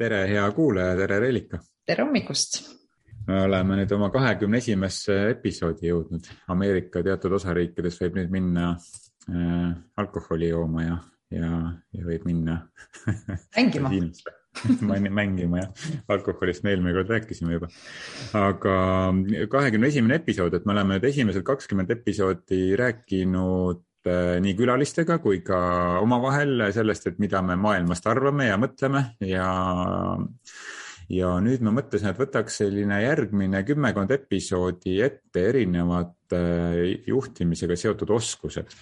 tere, hea kuulaja, tere, Reelika. tere hommikust. me oleme nüüd oma kahekümne esimesse episoodi jõudnud. Ameerika teatud osariikides võib nüüd minna äh, alkoholi jooma ja, ja, ja võib minna mängima mängima jah, alkoholist me eelmine kord rääkisime juba. aga kahekümne esimene episood, et me oleme nüüd esimesed kakskümmend episoodi rääkinud nii külalistega kui ka omavahel sellest, et mida me maailmast arvame ja mõtleme ja ja nüüd ma mõtlesin, et võtaks selline järgmine kümmekond episoodi ette erinevad äh, juhtimisega seotud oskused.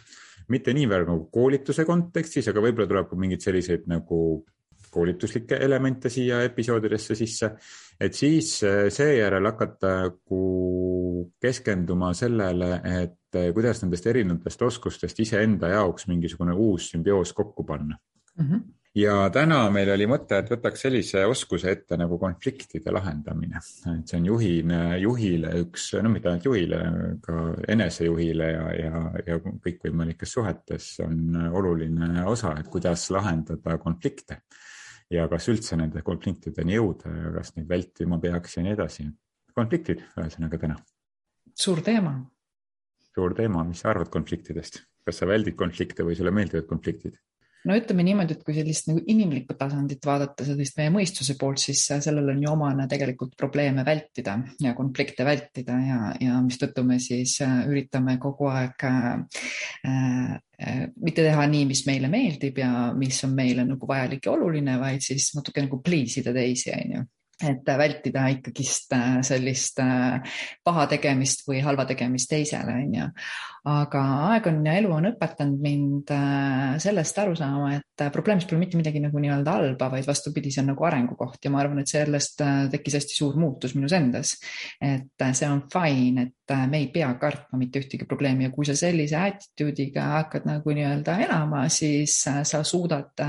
mitte niivõrd nagu koolituse kontekstis, aga võib-olla tuleb ka mingeid selliseid nagu koolituslikke elemente siia episoodidesse sisse, et siis äh, seejärel hakata nagu keskenduma sellele, et äh, kuidas nendest erinevatest oskustest iseenda jaoks mingisugune uus sümbioos kokku panna mm. -hmm ja täna meil oli mõte, et võtaks sellise oskuse ette nagu konfliktide lahendamine, et see on juhine, juhile üks, no mitte ainult juhile, ka enesejuhile ja, ja, ja kõikvõimalikes suhetes on oluline osa, et kuidas lahendada konflikte ja kas üldse nende konfliktideni jõuda ja kas neid vältima peaks ja nii edasi. konfliktid ühesõnaga täna. suur teema. Suur teema, mis sa arvad konfliktidest, kas sa väldid konflikte või sulle meeldivad konfliktid? no ütleme niimoodi, et kui sellist nagu inimlikku tasandit vaadata, sellist meie mõistuse poolt, siis sellel on ju omane tegelikult probleeme vältida ja konflikte vältida ja, ja mistõttu me siis äh, üritame kogu aeg äh, äh, mitte teha nii, mis meile meeldib ja mis on meile nagu vajalik ja oluline, vaid siis natuke nagu please ida teisi, on ju et vältida ikkagist äh, sellist paha tegemist või halva tegemist teisele, on ju. Aga aeg on ja elu on õpetanud mind äh, sellest aru saama, et äh, probleemis pole mitte midagi nagu nii-öelda halba, vaid vastupidi, see on nagu arengukoht. Ja ma arvan, et sellest äh, tekkis hästi suur muutus minus endas. et see on fine, et me ei pea kartma mitte ühtegi probleemi. Ja kui sa sellise attitude'iga hakkad nagu nii-öelda elama, siis sa suudad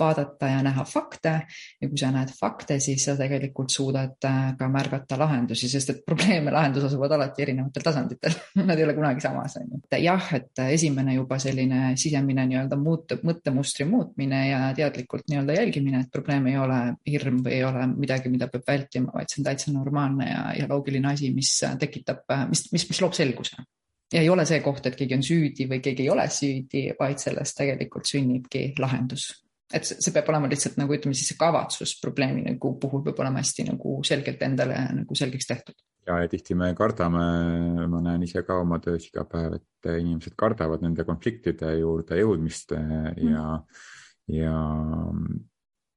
vaadata ja näha fakte. Ja kui sa näed fakte, siis sa tegelikult suudad ka märgata lahendusi, sest et probleem ja lahendus asuvad alati erinevatel tasanditel. Nad ei ole kunagi samas, on ju. Jah, et esimene juba selline sisemine nii-öelda muut-, mõttemustri muutmine ja teadlikult nii-öelda jälgimine, et probleem ei ole hirm või ei ole midagi, mida peab vältima, vaid see on täitsa normaalne ja, ja loogiline asi, mis tekitab, mis, mis, mis loob selguse. Ja ei ole see koht, et keegi on süüdi või keegi ei ole süüdi, vaid sellest tegelikult sünnibki lahendus. Et see peab olema lihtsalt nagu ütleme siis see kavatsus probleemi nagu puhul peab olema hästi nagu selgelt endale nagu selgeks tehtud ja, ja tihti me kardame, ma näen ise ka oma töös iga päev, et inimesed kardavad nende konfliktide juurde jõudmist mm. ja mm., ja,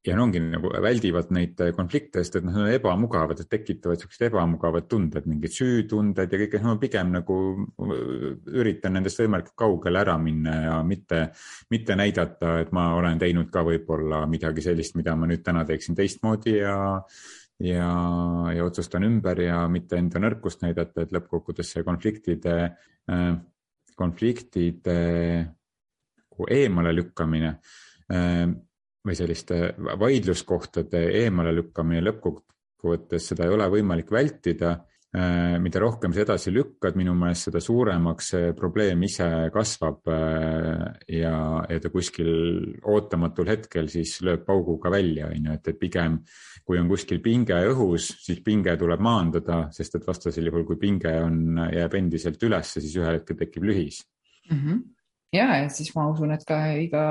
ja no ongi nagu väldivad neid konflikte, sest et noh, need on ebamugavad, et tekitavad siuksed ebamugavad tunded, mingid süütunded ja kõike, no ma pigem nagu üritan nendest võimalikult kaugele ära minna ja mitte, mitte näidata, et ma olen teinud ka võib-olla midagi sellist, mida ma nüüd täna teeksin teistmoodi ja ja, ja otsustan ümber ja mitte enda nõrkust näidata, et lõppkokkuvõttes see konfliktide, äh, konfliktide eemale lükkamine äh, või selliste vaidluskohtade eemale lükkamine lõppkokkuvõttes, seda ei ole võimalik vältida. Äh, mida rohkem sa edasi lükkad, minu meelest seda suuremaks see probleem ise kasvab. Äh, ja, ja ta kuskil ootamatul hetkel siis lööb pauguga välja, on ju, et, et pigem kui on kuskil pinge õhus, siis pinge tuleb maandada, sest et vastasel juhul, kui pinge on, jääb endiselt ülesse, siis ühel hetkel tekib lühis. Mm. -hmm ja, ja siis ma usun, et ka iga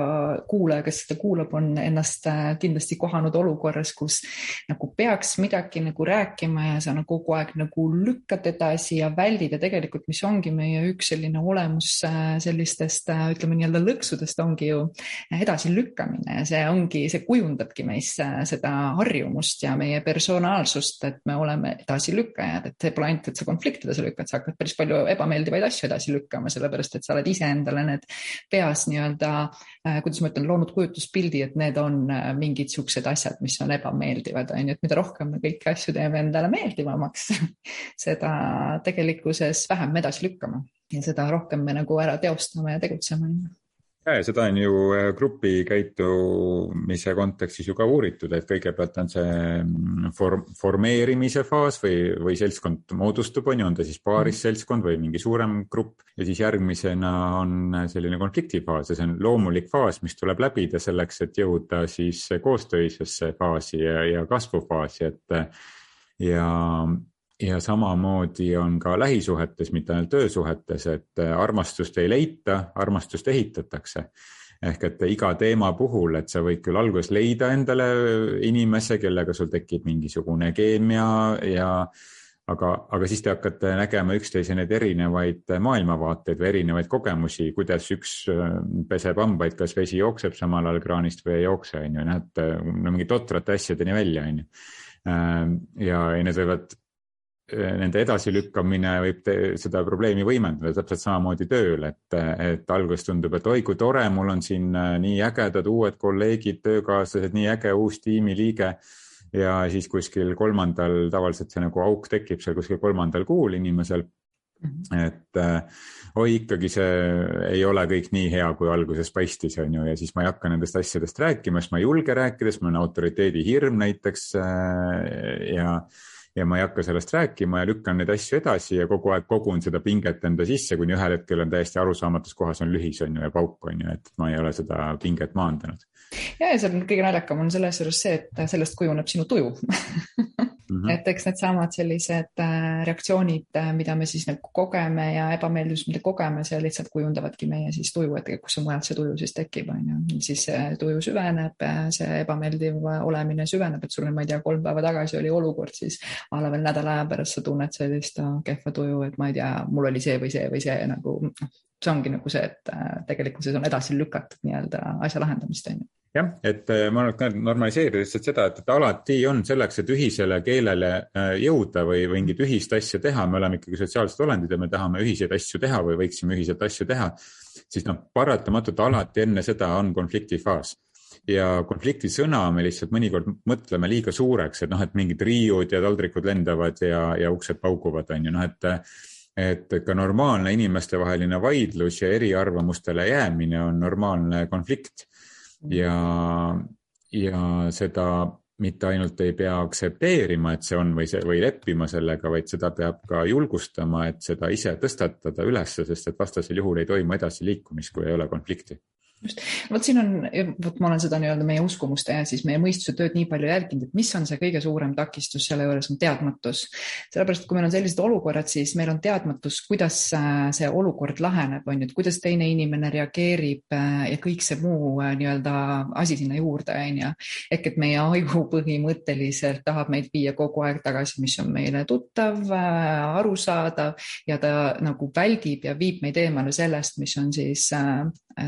kuulaja, kes seda kuulab, on ennast äh, kindlasti kohanud olukorras, kus nagu peaks midagi nagu rääkima ja sa nagu kogu aeg nagu lükkad edasi ja väldid. Ja tegelikult, mis ongi meie üks selline olemus äh, sellistest äh, ütleme nii-öelda lõksudest ongi ju edasilükkamine. Ja see ongi, see kujundabki meis seda harjumust ja meie personaalsust, et me oleme edasilükkajad, et see pole ainult, et sa konflikti edasi lükkad, sa hakkad päris palju ebameeldivaid asju edasi lükkama, sellepärast et sa oled iseendale need peas nii-öelda, äh, kuidas ma ütlen, loonud kujutluspildi, et need on äh, mingid siuksed asjad, mis on ebameeldivad, on ju, et mida rohkem me kõiki asju teeme endale meeldivamaks seda tegelikkuses vähem me edasi lükkame. Ja seda rohkem me nagu ära teostame ja tegutseme ja, ja seda on ju äh, grupi käitumise kontekstis ju ka uuritud, et kõigepealt on see mm, form, formeerimise faas või, või seltskond moodustub, on ju, on ta siis paaris mhm. seltskond või mingi suurem grupp. ja siis järgmisena on selline konfliktifaas ja see on loomulik faas, mis tuleb läbida selleks, et jõuda siis koostöisesse faasi ja, ja kasvufaasi, et ja ja samamoodi on ka lähisuhetes, mitte ainult töösuhetes, et armastust ei leita, armastust ehitatakse. ehk et iga teema puhul, et sa võid küll alguses leida endale inimese, kellega sul tekib mingisugune keemia ja aga, aga siis te hakkate nägema üksteise neid erinevaid maailmavaateid või erinevaid kogemusi, kuidas üks peseb hambaid, kas vesi jookseb samal ajal kraanist või ei jookse, on ju, näed no mingi totrate asjadeni välja, on ju. ja, ja need võivad nende edasilükkamine võib seda probleemi võimendada täpselt samamoodi tööl, et, et alguses tundub, et oi kui tore, mul on siin äh, nii ägedad uued kolleegid, töökaaslased, nii äge uus tiimiliige. ja siis kuskil kolmandal, tavaliselt see nagu auk tekib seal kuskil kolmandal kuul inimesel. Mhm. et äh, oi, ikkagi see ei ole kõik nii hea, kui alguses paistis, on ju, ja siis ma ei hakka nendest asjadest rääkima, sest ma ei julge rääkida, sest mul on autoriteedi hirm näiteks äh, ja ja ma ei hakka sellest rääkima ja lükkan neid asju edasi ja kogu aeg kogun seda pinget enda sisse, kuni ühel hetkel on täiesti arusaamatus kohas on lühis on ju ja pauk on ju, et ma ei ole seda pinget maandanud. ja, ja see on kõige naljakam on selles juures see, et sellest kujuneb sinu tuju Mm -hmm. et eks needsamad sellised äh, reaktsioonid, äh, mida me siis nagu kogeme ja ebameeldivus, mida kogeme, see lihtsalt kujundavadki meie siis tuju, et kus mujalt see tuju siis tekib, on ju. siis tuju süveneb, äh, see ebameeldiv olemine süveneb, et sul on, ma ei tea, kolm päeva tagasi oli olukord, siis a la veel nädala aja pärast sa tunned sellist kehva tuju, et ma ei tea, mul oli see või see või see nagu, noh, see ongi nagu see, et tegelikkuses on edasi lükatud nii-öelda asja lahendamist, on ju jah, et äh, ma arvan, et normaliseerida lihtsalt seda, et, et alati on selleks, et ühisele keelele äh, jõuda või mingit ühist asja teha, me oleme ikkagi sotsiaalsed olendid ja me tahame ühiseid asju teha või võiksime ühiselt asju teha, siis noh, paratamatult alati enne seda on konfliktifaas ja konflikti sõna me lihtsalt mõnikord mõtleme liiga suureks, et noh, et mingid riiud ja taldrikud lendavad ja, ja uksed pauguvad, on ju, noh, et et ka normaalne inimestevaheline vaidlus ja eriarvamustele jäämine on normaalne konflikt ja, ja seda mitte ainult ei pea aktsepteerima, et see on või see või leppima sellega, vaid seda peab ka julgustama, et seda ise tõstatada ülesse, sest et vastasel juhul ei toimu edasiliikumist, kui ei ole konflikti just, vot siin on, vot ma olen seda nii-öelda meie uskumuste ja siis meie mõistuse tööd nii palju jälginud, et mis on see kõige suurem takistus selle juures on teadmatus. sellepärast, et kui meil on sellised olukorrad, siis meil on teadmatus, kuidas äh, see olukord laheneb, on ju, et kuidas teine inimene reageerib äh, ja kõik see muu äh, nii-öelda asi sinna juurde, on ju. ehk et meie aju põhimõtteliselt tahab meid viia kogu aeg tagasi, mis on meile tuttav, arusaadav ja ta nagu väldib ja viib meid eemale sellest, mis on siis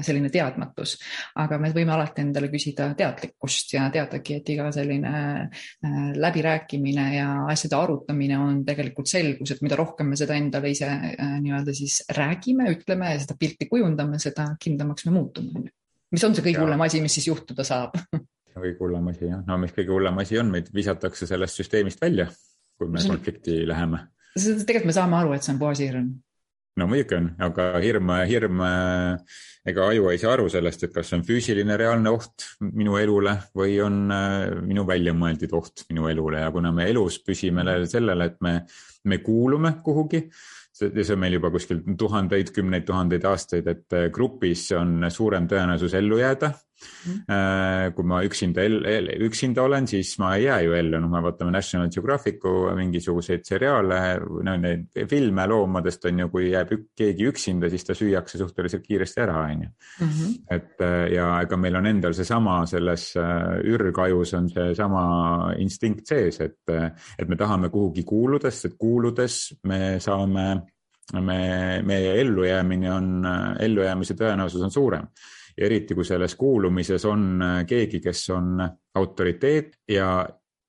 selline teadmatus. Aga me võime alati endale küsida teadlikkust ja teadagi, et iga selline äh, läbirääkimine ja asjade arutamine on tegelikult selgus, et mida rohkem me seda endale ise äh, nii-öelda siis räägime, ütleme ja seda pilti kujundame, seda kindlamaks me muutume. mis on see kõige hullem asi, mis siis juhtuda saab? Kõige hullem asi jah, no mis kõige hullem asi on, meid visatakse sellest süsteemist välja, kui me konflikti läheme. tegelikult me saame aru, et see on puhas hirm no muidugi on, aga hirm, hirm, ega aju ei saa aru sellest, et kas see on füüsiline reaalne oht minu elule või on äh, minu väljamõeldud oht minu elule ja kuna me elus püsime sellele, et me, me kuulume kuhugi ja see on meil juba kuskil tuhandeid, kümneid tuhandeid aastaid, et äh, grupis on suurem tõenäosus ellu jääda. Kui ma üksinda, üksinda olen, siis ma ei jää ju ellu, noh, me vaatame National Geographicu mingisuguseid seriaale, no neid filme loomadest on ju, kui jääb ük, keegi üksinda, siis ta süüakse suhteliselt kiiresti ära, on ju. Mhm. et äh, ja ega meil on endal seesama selles ürgajus on seesama instinkt sees, et, et me tahame kuhugi kuuluda, sest et kuuludes me saame me, meie ellujäämine on, ellujäämise tõenäosus on suurem. Ja eriti, kui selles kuulumises on keegi, kes on autoriteet ja,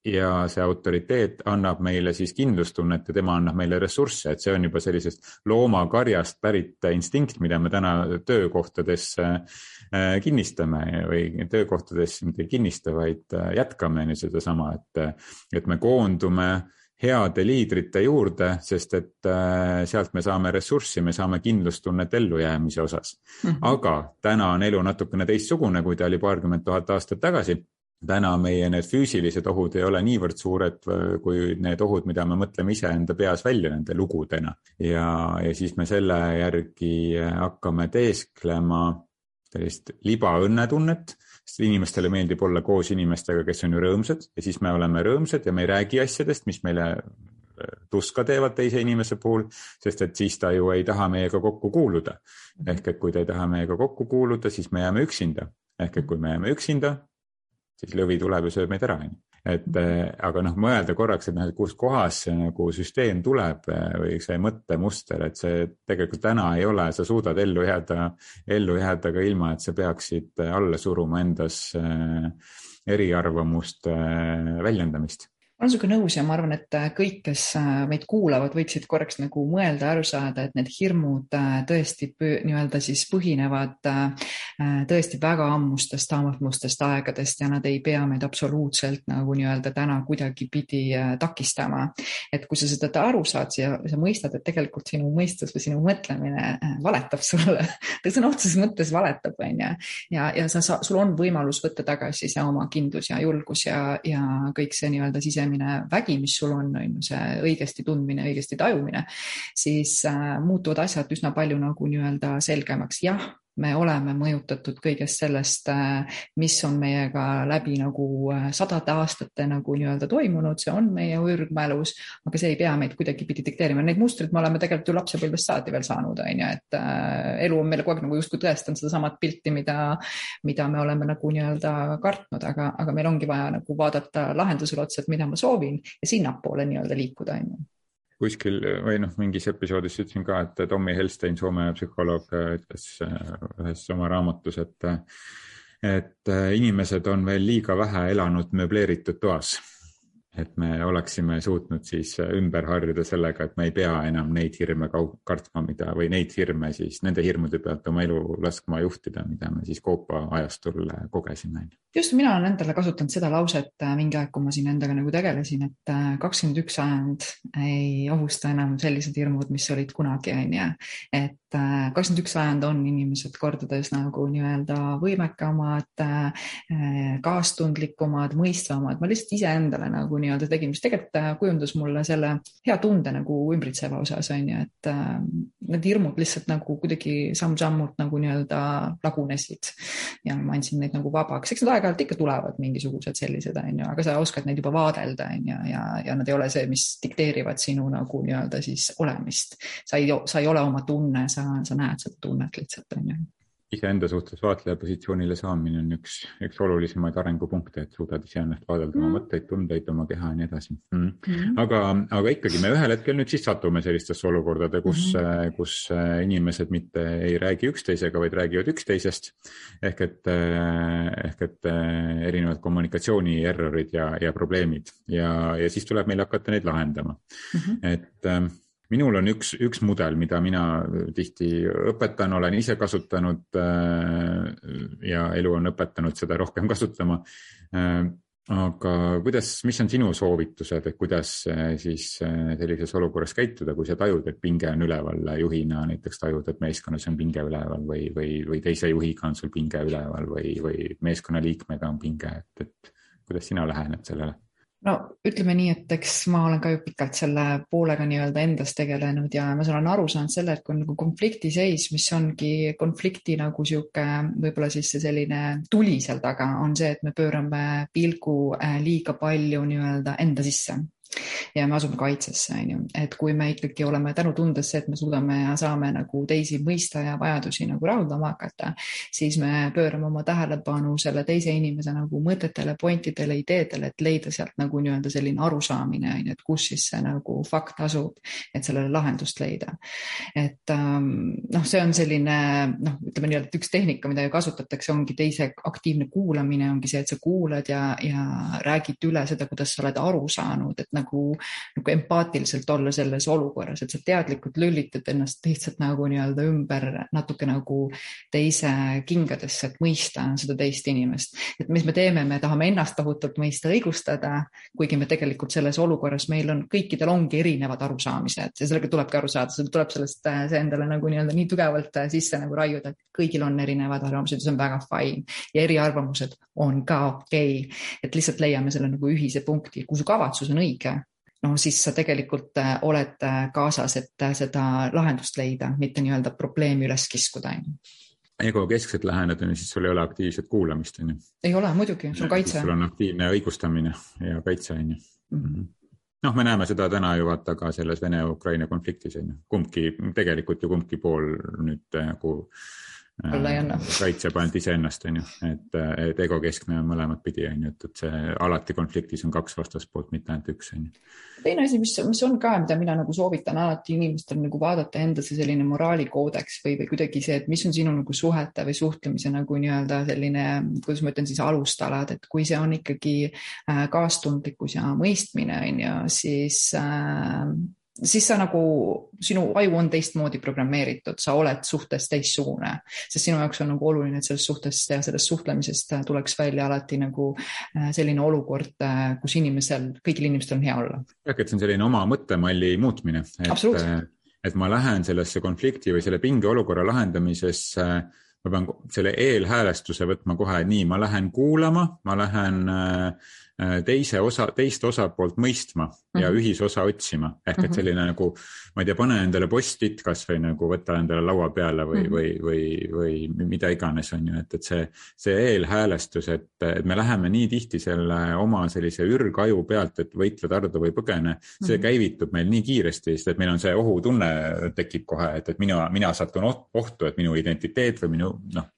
ja see autoriteet annab meile siis kindlustunnet ja tema annab meile ressursse, et see on juba sellisest loomakarjast pärit instinkt, mida me täna töökohtades äh, kinnistame. Või töökohtades mitte ei kinnista, vaid äh, jätkame sedasama, et, et me koondume heade liidrite juurde, sest et äh, sealt me saame ressurssi, me saame kindlustunnet ellujäämise osas mm. -hmm. aga täna on elu natukene teistsugune, kui ta oli paarkümmend tuhat aastat tagasi täna meie need füüsilised ohud ei ole niivõrd suured kui need ohud, mida me mõtleme iseenda peas välja nende lugudena. ja, ja siis me selle järgi hakkame teesklema sellist libaõnnetunnet sest inimestele meeldib olla koos inimestega, kes on ju rõõmsad ja siis me oleme rõõmsad ja me ei räägi asjadest, mis meile äh, tuska teevad teise inimese puhul, sest et siis ta ju ei taha meiega kokku kuuluda. ehk et kui ta ei taha meiega kokku kuuluda, siis me jääme üksinda. ehk et kui me jääme üksinda, siis lõvi tuleb ja sööb meid ära, onju et äh, aga noh, mõelda korraks, et noh, et kuskohast see nagu süsteem tuleb äh, või see mõttemuster, et see tegelikult täna ei ole, sa suudad ellu jääda, ellu jääda ka ilma, et sa peaksid alla suruma endas äh, eriarvamuste väljendamist olen sinuga nõus ja ma arvan, et äh, kõik, kes äh, meid kuulavad, võiksid korraks nagu mõelda, aru saada, et need hirmud äh, tõesti nii-öelda siis põhinevad tõesti väga ammustest, ammustest aegadest ja nad ei pea meid absoluutselt nagu nii-öelda täna kuidagipidi takistama. et kui sa seda aru saad ja sa mõistad, et tegelikult sinu mõistus või sinu mõtlemine valetab sulle, sõna otseses mõttes valetab, on ju, ja, ja sa, sa, sul on võimalus võtta tagasi see oma kindlus ja julgus ja, ja kõik see nii-öelda sisemine sisemine vägi, mis sul on, on ju see õigesti tundmine, õigesti tajumine, siis äh, muutuvad asjad üsna palju nagu nii-öelda selgemaks. jah, me oleme mõjutatud kõigest sellest, äh, mis on meiega läbi nagu äh, sadade aastate nagu nii-öelda toimunud, see on meie ürgmälus, aga see ei pea meid kuidagipidi dikteerima. Neid mustreid me oleme tegelikult ju lapsepõlvest saati veel saanud, on ju, et äh, elu on meile kogu aeg nagu justkui tõestanud sedasamat pilti, mida, mida me oleme nagu nii-öelda kartnud, aga, aga meil ongi vaja nagu vaadata lahendusele otsa, et mida ma soovin ja sinnapoole nii-öelda liikuda, on ju kuskil või noh, mingis episoodis ütlesin ka, et Tommy Helstein, Soome psühholoog, ütles äh, ühes oma raamatus, et, et äh, inimesed on veel liiga vähe elanud mööbleeritud toas et me oleksime suutnud siis ümber harjuda sellega, et me ei pea enam neid hirme kartma, mida või neid hirme siis nende hirmude pealt oma elu laskma juhtida, mida me siis Koopa ajastul kogesime. just, mina olen endale kasutanud seda lauset äh, mingi aeg, kui ma siin endaga nagu tegelesin, et äh, kakskümmend üks sajand ei ohusta enam sellised hirmud, mis olid kunagi, on ju. et äh, kakskümmend üks sajand on inimesed kordades nagu nii-öelda võimekamad, kaastundlikumad, mõistvamad, ma lihtsalt iseendale nagu nii-öelda tegi, mis tegelikult äh, kujundas mulle selle hea tunde nagu ümbritseva osas on ju, et äh, need hirmud lihtsalt nagu kuidagi samm-sammult nagu nii-öelda lagunesid. Ja ma andsin neid nagu vabaks, eks nad aeg-ajalt ikka tulevad mingisugused sellised on ju, aga sa oskad neid juba vaadelda on ju ja, ja nad ei ole see, mis dikteerivad sinu nagu nii-öelda siis olemist. sa ei, sa ei ole oma tunne, sa, sa näed seda tunnet lihtsalt on ju iseenda suhtes vaatleja positsioonile saamine on üks, üks olulisemaid arengupunkte, et suudad iseennast vaadelda mm. oma mõtteid, tundeid, oma keha ja nii edasi mm.. Mm. aga, aga ikkagi me ühel hetkel nüüd siis satume sellistesse olukordade, kus mm., kus äh, inimesed mitte ei räägi üksteisega, vaid räägivad üksteisest. ehk et, äh, ehk et erinevad kommunikatsiooni errorid ja, ja probleemid ja, ja siis tuleb meil hakata neid lahendama mm. -hmm. et minul on üks, üks mudel, mida mina tihti õpetan, olen ise kasutanud äh, ja elu on õpetanud seda rohkem kasutama. Äh, aga kuidas, mis on sinu soovitused, et kuidas äh, siis sellises olukorras käituda, kui sa tajud, et pinge on üleval juhina, näiteks tajud, et meeskonnas on pinge üleval või, või, või teise juhiga on sul pinge üleval või, või meeskonnaliikmega on pinge, et, et kuidas sina lähened sellele? No ütleme nii, et eks ma olen ka ju pikalt selle poolega nii-öelda endas tegelenud ja ma olen aru saanud selle, et kui on nagu konfliktiseis, mis ongi konflikti nagu sihuke võib-olla siis see selline tuli seal taga, on see, et me pöörame pilgu äh, liiga palju nii-öelda enda sisse ja me asume kaitsesse, on ju, et kui me ikkagi oleme tänutundesse, et me suudame ja saame nagu teisi mõista ja vajadusi nagu rahuldama hakata, siis me pöörame oma tähelepanu selle teise inimese nagu mõtetele, pointidele, ideedele, et leida sealt nagu nii-öelda selline arusaamine, on ju, et kus siis see nagu fakt asub, et sellele lahendust leida. et ähm, noh, see on selline noh, ütleme nii-öelda, üks tehnika, mida ju kasutatakse, ongi teise aktiivne kuulamine, ongi see, et sa kuulad ja, ja räägid üle seda, kuidas sa oled aru saanud, et nagu, nagu empaatiliselt olla selles olukorras, et sa teadlikult lülitad ennast lihtsalt nagu nii-öelda ümber natuke nagu teise kingadesse, et mõista seda teist inimest. et mis me teeme, me tahame ennast tohutult mõista, õigustada, kuigi me tegelikult selles olukorras, meil on, kõikidel ongi erinevad arusaamised ja sellega tulebki aru saada, tuleb sellest see endale nagu nii-öelda nii tugevalt sisse nagu raiuda, et kõigil on erinevad arvamused ja see on väga fine ja eriarvamused on ka okei okay.. et lihtsalt leiame selle nagu ühise punkti, kui su kavatsus on õige, no siis sa tegelikult äh, oled äh, kaasas, et äh, seda lahendust leida, mitte nii-öelda probleemi üles kiskuda, on ju egokeskselt lähened, on ju, siis sul ei ole aktiivset kuulamist, on ju. ei ole muidugi, see on kaitse. sul on aktiivne õigustamine ja kaitse, on ju mhm. noh, me näeme seda täna ju vaata ka selles Vene-Ukraina konfliktis on ju, kumbki, tegelikult ju kumbki pool nüüd nagu äh, olla ei anna. kaitseb ainult iseennast, on ju, et, et egokeskne on mõlemat pidi, on ju, et, et see alati konfliktis on kaks vastaspoolt, mitte ainult üks, on ju. teine asi, mis, mis on ka, mida mina nagu soovitan alati inimestel nagu vaadata enda see selline moraalikoodeks või, või kuidagi see, et mis on sinu nagu suhete või suhtlemise nagu nii-öelda selline, kuidas ma ütlen siis alustalad, et kui see on ikkagi äh, kaastundlikkus ja mõistmine, on ju, siis äh, siis sa nagu, sinu aju on teistmoodi programmeeritud, sa oled suhtes teistsugune, sest sinu jaoks on nagu oluline, et sellest suhtest ja sellest suhtlemisest tuleks välja alati nagu äh, selline olukord, äh, kus inimesel, kõigil inimestel on hea olla. jah, et see on selline oma mõttemalli muutmine. et, et ma lähen sellesse konflikti või selle pingeolukorra lahendamisesse ma pean selle eelhäälestuse võtma kohe nii, ma lähen kuulama, ma lähen äh, Äh, teise osa, teist osapoolt mõistma mm -hmm. ja mhm. ühisosa otsima. ehk et mhm. selline nagu, ma ei tea, pane endale post-it kasvõi nagu võta endale laua peale või mm, -hmm. või, või, või mida iganes, on ju, et, et see, see eelhäälestus, et, et me läheme nii tihti selle oma sellise ürgaju pealt, et võitle, tardu või põgene, see mm -hmm. käivitub meil nii kiiresti, sest et meil on see ohutunne tekib kohe, et, et mina, mina satun ohtu, et minu identiteet või minu noh,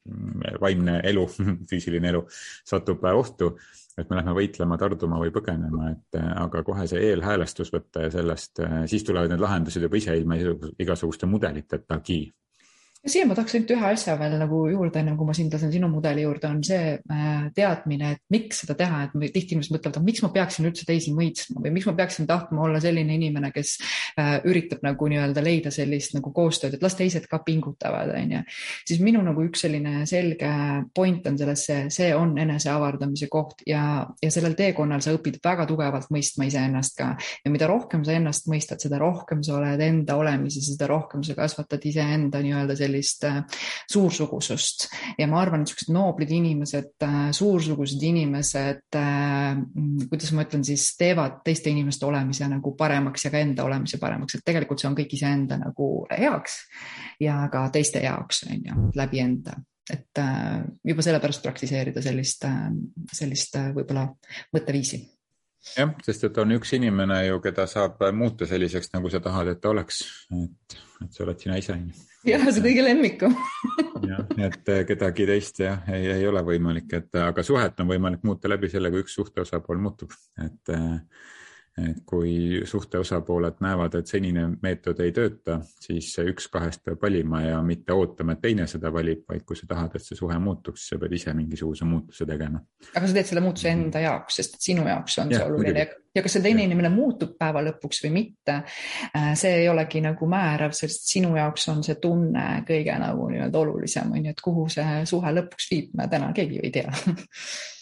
vaimne elu füüsiline elu satub ohtu et me lähme võitlema, tarduma või põgenema, et äh, aga kohe see eelhäälestus võtta ja sellest, äh, siis tulevad need lahendused juba ise ilma igasuguste mudelitetagi siia ma tahaks ainult ühe asja veel nagu juurde, enne kui ma sind lasen sinu mudeli juurde, on see äh, teadmine, et miks seda teha, et tihti inimesed mõtlevad, et miks ma peaksin üldse teisi mõistma või miks ma peaksin tahtma olla selline inimene, kes äh, üritab nagu nii-öelda leida sellist nagu koostööd, et las teised ka pingutavad, on ju. siis minu nagu üks selline selge point on selles see, see on enese avardamise koht ja, ja sellel teekonnal sa õpid väga tugevalt mõistma iseennast ka ja mida rohkem sa ennast mõistad, seda rohkem sa oled enda olemises, seda rohkem sa kasvatad iseenda nii-öelda sellist sellist äh, suursugusust. Ja ma arvan, et niisugused nooblid inimesed, äh, suursugused inimesed, äh, kuidas ma ütlen siis, teevad teiste inimeste olemise nagu paremaks ja ka enda olemise paremaks, et tegelikult see on kõik iseenda nagu heaks ja ka teiste jaoks on ju, läbi enda. Et juba sellepärast praktiseerida sellist, sellist võib-olla mõtteviisi jah, sest et on üks inimene ju, keda saab muuta selliseks, nagu sa tahad, et ta oleks, et, et see oled sina ise. Jah, see kõige lemmikum. Jah, et eh, kedagi teist jah, ei, ei ole võimalik, et aga suhet on võimalik muuta läbi selle, kui üks suhte osapool muutub, et äh, et kui suhte osapooled näevad, et senine meetod ei tööta, siis üks kahest peab valima ja mitte ootama, et teine seda valib, vaid kui sa tahad, et see suhe muutuks, sa pead ise mingisuguse muutuse tegema. aga sa teed selle muutuse mhm. enda jaoks, sest sinu jaoks on ja, see oluline. ja kas see teine inimene muutub päeva lõpuks või mitte, äh, see ei olegi nagu määrav, sest sinu jaoks on see tunne kõige nagu nii-öelda olulisem, on ju, et kuhu see suhe lõpuks viib, me täna keegi ju ei tea.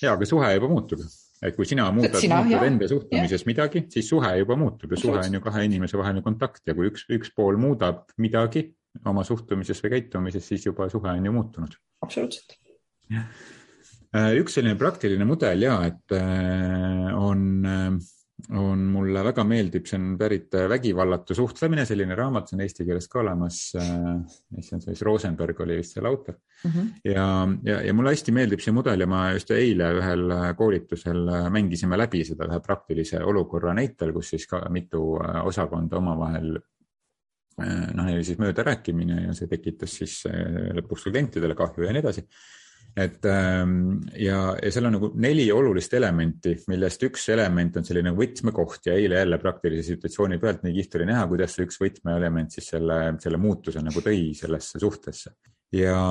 Ja, aga suhe juba muutub et kui sina muudad, muutad enda suhtumises ja. midagi, siis suhe juba muutub ja suhe on ju kahe inimese vaheline kontakt ja kui üks, üks pool muudab midagi oma suhtumises või käitumises, siis juba suhe on ju muutunud. absoluutselt. Äh, üks selline praktiline mudel ja, et äh, on äh, on mulle väga meeldib, see on pärit äh, Vägivallatu suhtlemine, selline raamat, see on eesti keeles ka olemas. mis see on siis, Rosenberg oli vist selle autor mm. -hmm. ja, ja, ja mulle hästi meeldib see mudel ja ma just eile ühel äh, koolitusel äh, mängisime läbi seda ühe praktilise olukorra näitel, kus siis ka mitu osakonda omavahel noh, neil oli siis möödarääkimine ja see tekitas siis lõpuks klientidele kahju ja nii edasi et ähm, ja, ja seal on nagu neli olulist elementi, millest üks element on selline võtmekoht ja eile jälle praktilise situatsiooni pealt nii kihvt oli näha, kuidas see üks võtmeelement siis selle, selle muutuse nagu tõi sellesse suhtesse. ja,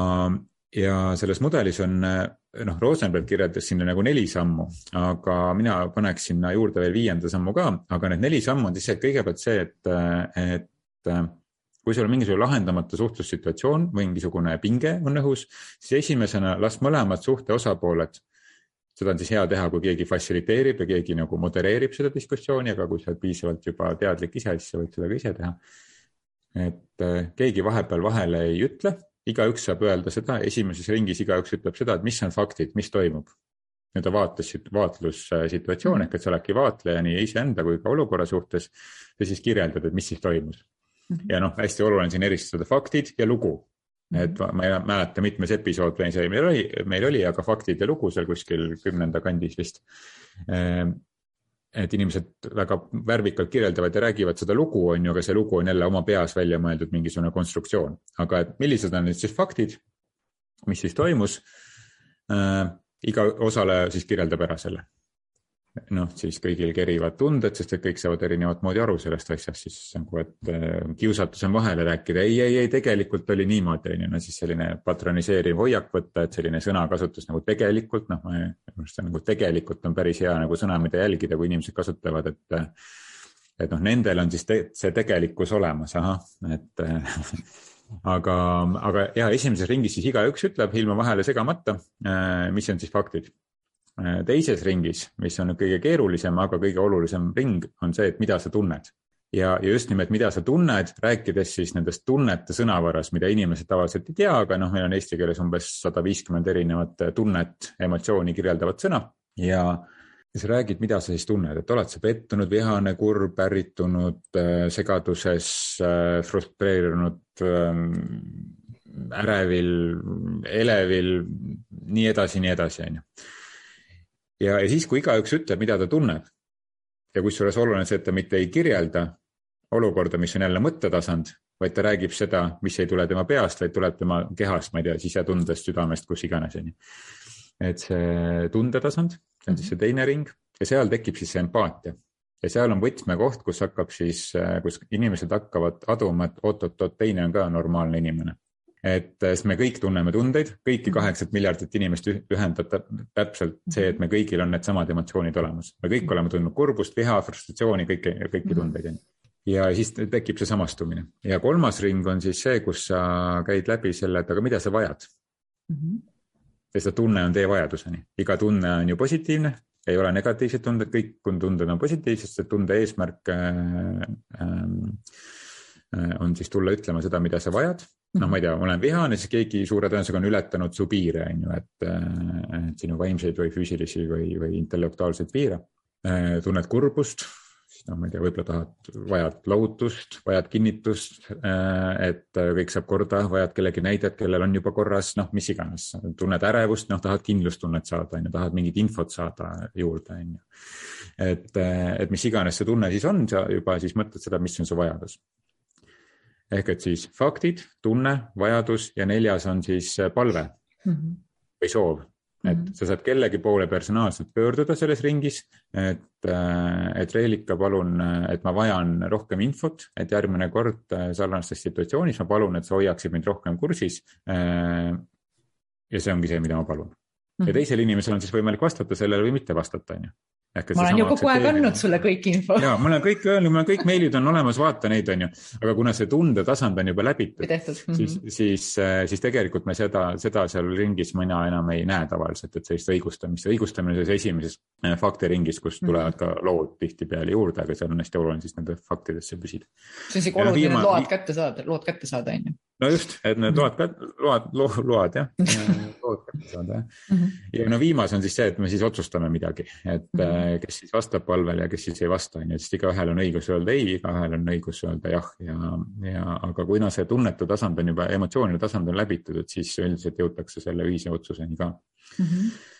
ja selles mudelis on, noh, Rosenberg kirjeldas sinna nagu neli sammu, aga mina paneks sinna juurde veel viienda sammu ka, aga need neli sammu on siis see, kõigepealt see, et, et kui sul on mingisugune lahendamata suhtlussituatsioon või mingisugune pinge on õhus, siis esimesena las mõlemad suhte osapooled, seda on siis hea teha, kui keegi fassiliteerib ja keegi nagu modereerib seda diskussiooni, aga kui sa oled piisavalt juba teadlik ise, siis sa võid seda ka ise teha. et keegi vahepeal vahele ei ütle igaüks saab öelda seda, esimeses ringis igaüks ütleb seda, et mis on faktid, mis toimub. nii-öelda vaates, vaatlussituatsioon mhm. ehk et sa oledki vaatleja nii iseenda kui ka olukorra suhtes ja siis kirjeldad, et mis siis toimus. Ja noh, hästi oluline siin eristada faktid ja lugu. Et ma ei mäleta, mitmes episood meil oli, meil oli, aga faktid ja lugu seal kuskil kümnenda kandis vist ehm, et inimesed väga värvikalt kirjeldavad ja räägivad seda lugu, on ju, aga see lugu on jälle oma peas välja mõeldud mingisugune konstruktsioon. aga et millised on nüüd siis faktid, mis siis toimus äh,, iga osaleja siis kirjeldab ära selle noh, siis kõigil kerivad tunded, sest et kõik saavad erinevat moodi aru sellest asjast, siis nagu, et äh, kiusatus on vahele rääkida, ei, ei, ei, tegelikult oli niimoodi, on ju, no siis selline patroniseeriv hoiak võtta, et selline sõnakasutus nagu tegelikult, noh, ma minu arust see nagu tegelikult on päris hea nagu sõna, mida jälgida, kui inimesed kasutavad, et et noh, nendel on siis te, see tegelikkus olemas, ahah, et aga, aga ja esimeses ringis siis igaüks ütleb ilma vahele segamata, äh, mis on siis faktid. Äh, teises ringis, mis on kõige keerulisem, aga kõige olulisem ring, on see, et mida sa tunned. ja, ja just nimelt, mida sa tunned, rääkides siis nendest tunnete sõnavaras, mida inimesed tavaliselt ei tea, aga noh, meil on eesti keeles umbes sada viiskümmend erinevat tunnet, emotsiooni kirjeldavat sõna ja ja sa räägid, mida sa siis tunned, et oled sa pettunud, vihane, kurb, ärritunud, äh, segaduses, äh, frustreerunud, ähm, ärevil, elevil, nii edasi, nii edasi, on ju ja, ja siis, kui igaüks ütleb, mida ta tunneb ja kusjuures oluline see, et ta mitte ei kirjelda olukorda, mis on jälle mõttetasand, vaid ta räägib seda, mis ei tule tema peast, vaid tuleb tema kehast, ma ei tea, sisetundest, südamest, kus iganes, on ju. et see tundetasand, see on siis see teine ring ja seal tekib siis see empaatia ja seal on võtmekoht, kus hakkab siis, kus inimesed hakkavad aduma, et oot-oot-oot, teine on ka normaalne inimene et äh, sest me kõik tunneme tundeid, kõiki mhm. kaheksat miljardit inimest ühendab täpselt see, et me kõigil on needsamad emotsioonid olemas. me kõik oleme tundnud kurbust, viha, frustratsiooni, kõiki, kõiki mhm. tundeid on ju ja siis tekib see samastumine ja kolmas ring on siis see, kus sa käid läbi selle, et aga mida sa vajad mm. -hmm. sest see tunne on teie vajaduseni, iga tunne on ju positiivne, ei ole negatiivsed tunded, kõik tunded on positiivsed, sest tunde eesmärk äh, äh, on siis tulla ütlema seda, mida sa vajad noh, ma ei tea, olen vihane, siis keegi suure tõenäosusega on ületanud su piire, on ju, et, et sinu vaimseid või füüsilisi või, või intellektuaalseid piire. tunned kurbust, siis noh, ma ei tea, võib-olla tahad, vajad lohutust, vajad kinnitust, et kõik saab korda, vajad kellegi näidet, kellel on juba korras, noh, mis iganes. tunned ärevust, noh, tahad kindlustunnet saada, on ju, tahad mingit infot saada juurde, on ju. et, et mis iganes see tunne siis on, sa juba siis mõtled seda, mis on su vajadus ehk et siis faktid, tunne, vajadus ja neljas on siis äh, palve mm -hmm. või soov. et mm -hmm. sa saad kellegi poole personaalselt pöörduda selles ringis, et, äh, et Reelika, palun, äh, et ma vajan rohkem infot, et järgmine kord sarnastes situatsioonis ma palun, et sa hoiaksid mind rohkem kursis. ja see ongi see, mida ma palun ja teisel inimesel on siis võimalik vastata sellele või mitte vastata, on ju ma olen ju kogu aeg andnud sulle kõik info. ja ma olen kõik öelnud, mul on kõik meilid on olemas, vaata neid, on ju. aga kuna see tundetasand on juba läbitud, siis mm, -hmm. siis, äh, siis tegelikult me seda, seda seal ringis mina enam ei näe tavaliselt, et sellist õigustamist, õigustamine selles esimeses äh, faktiringis, kus mhm. tulevad ka lood tihtipeale juurde, aga seal on hästi oluline siis nende faktidesse püsida. see on isegi oluline viima... load kätte saada, lood kätte saada, on ju. no just, et need load, load, load, load jah kätte saada jah. -hmm. ja no viimas on siis see, et me siis otsustame midagi, et mm -hmm kes siis vastab palvele ja kes siis ei vasta, on ju, sest igaühel on õigus öelda ei, igaühel on õigus öelda jah ja, ja aga kuna see tunnetu tasand on juba, emotsioonide tasand on läbitud, et siis üldiselt jõutakse selle ühise otsuseni ka mm. -hmm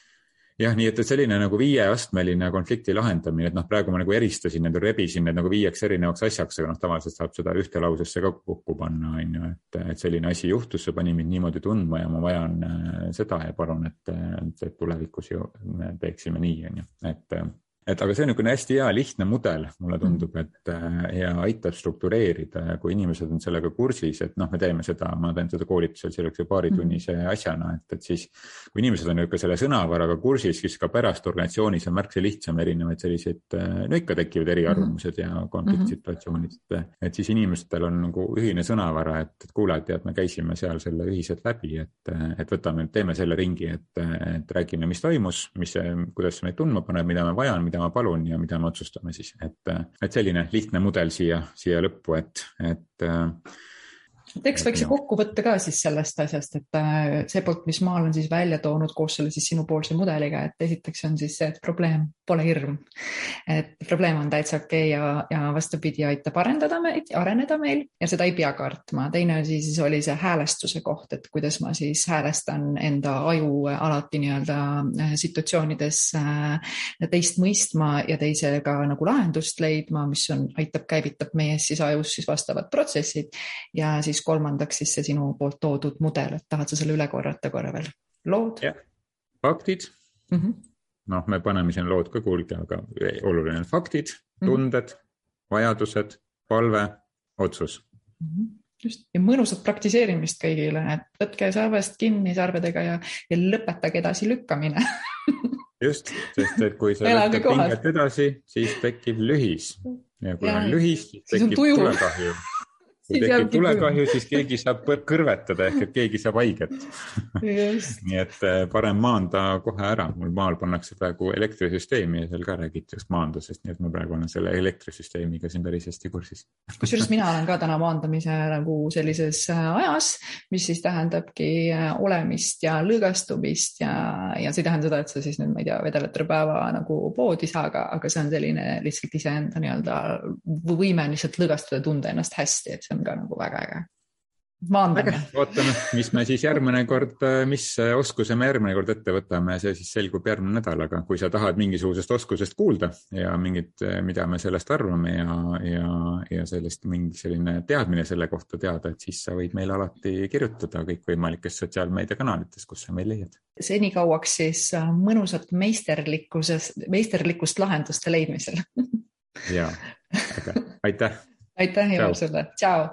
jah, nii et, et selline nagu viieastmeline konflikti lahendamine, et noh, praegu ma nagu eristasin need, rebisin need nagu viieks erinevaks asjaks, aga noh, tavaliselt saab seda ühte lausesse ka kokku panna, on ju, et, et selline asi juhtus, see pani mind niimoodi tundma ja ma vajan äh, seda ja palun, et, et tulevikus ju me teeksime nii, on ju, et et aga see on niisugune hästi hea lihtne mudel, mulle Mhm. tundub, et äh, ja aitab struktureerida ja kui inimesed on sellega kursis, et noh, me teeme seda, ma teen seda koolitusel sellise paaritunnise Mhm. asjana, et, et siis kui inimesed on niisugune selle sõnavaraga kursis, siis ka pärast organisatsioonis on märksa lihtsam erinevaid selliseid, no ikka tekivad eriarvamused ja konfliktsituatsioonid, et siis inimestel on nagu ühine sõnavara, et, et kuule, et tead, me käisime seal selle ühiselt läbi, et, et võtame, teeme selle ringi, et, et räägime, mis toimus, mis, kuidas see meid tundma paneb, mida ma vajan, mida ma palun ja mida me otsustame siis, et, et selline lihtne mudel siia, siia lõppu, et, et teeks väikse kokkuvõtte ka siis sellest asjast, et äh, see poolt, mis ma olen siis välja toonud koos selle siis sinupoolse mudeliga, et esiteks on siis see, et probleem pole hirm. et probleem on täitsa okei okay ja, ja vastupidi, aitab arendada meid, areneda meil ja seda ei pea kartma. teine asi siis oli see häälestuse koht, et kuidas ma siis häälestan enda aju alati nii-öelda äh, situatsioonides äh, teist mõistma ja teisega nagu lahendust leidma, mis on, aitab, käivitab meie siis ajus siis vastavad protsessid ja siis siis kolmandaks siis see sinu poolt toodud mudel, et tahad sa selle üle korrata korra veel? lood? faktid mm. -hmm. noh, me paneme siin lood ka kuulge, aga oluline on faktid, tunded mm, -hmm. vajadused, palve, otsus mm. -hmm just ja mõnusat praktiseerimist kõigile, et võtke sarvest kinni sarvedega ja, ja lõpetage edasilükkamine just, sest et kui sa lükkad pinget edasi, siis tekib lühis ja kui ja, on lühis, siis tekib tulekahju kui tekib tulekahju, siis keegi saab kõrvetada ehk et keegi saab haiget. Nii et äh, parem maanda kohe ära, mul maal pannakse praegu elektrisüsteemi ja seal ka räägiti just maandusest, nii et ma praegu olen selle elektrisüsteemiga siin päris hästi kursis. kusjuures mina olen ka täna maandamise nagu sellises äh, ajas, mis siis tähendabki äh, olemist ja lõõgastumist ja, ja see ei tähenda seda, et sa siis nüüd, ma ei tea, vedeled terve päeva nagu poodi saa, aga, aga see on selline lihtsalt iseenda nii-öelda võime lihtsalt lõõgastada, tunda ennast hästi, et see on ka nagu väga äge. maandame. ootame, mis me siis järgmine kord, mis oskuse me järgmine kord ette võtame, see siis selgub järgmine nädal, aga kui sa tahad mingisugusest oskusest kuulda ja mingit, mida me sellest arvame ja, ja, ja sellest mingi selline teadmine selle kohta teada, et siis sa võid meile alati kirjutada kõikvõimalikes sotsiaalmeediakanalites, kus sa meid leiad. senikauaks siis mõnusat meisterlikkuses, meisterlikkust lahenduste leidmisel ja, aga aitäh aitäh, Ivar, sulle, tšau.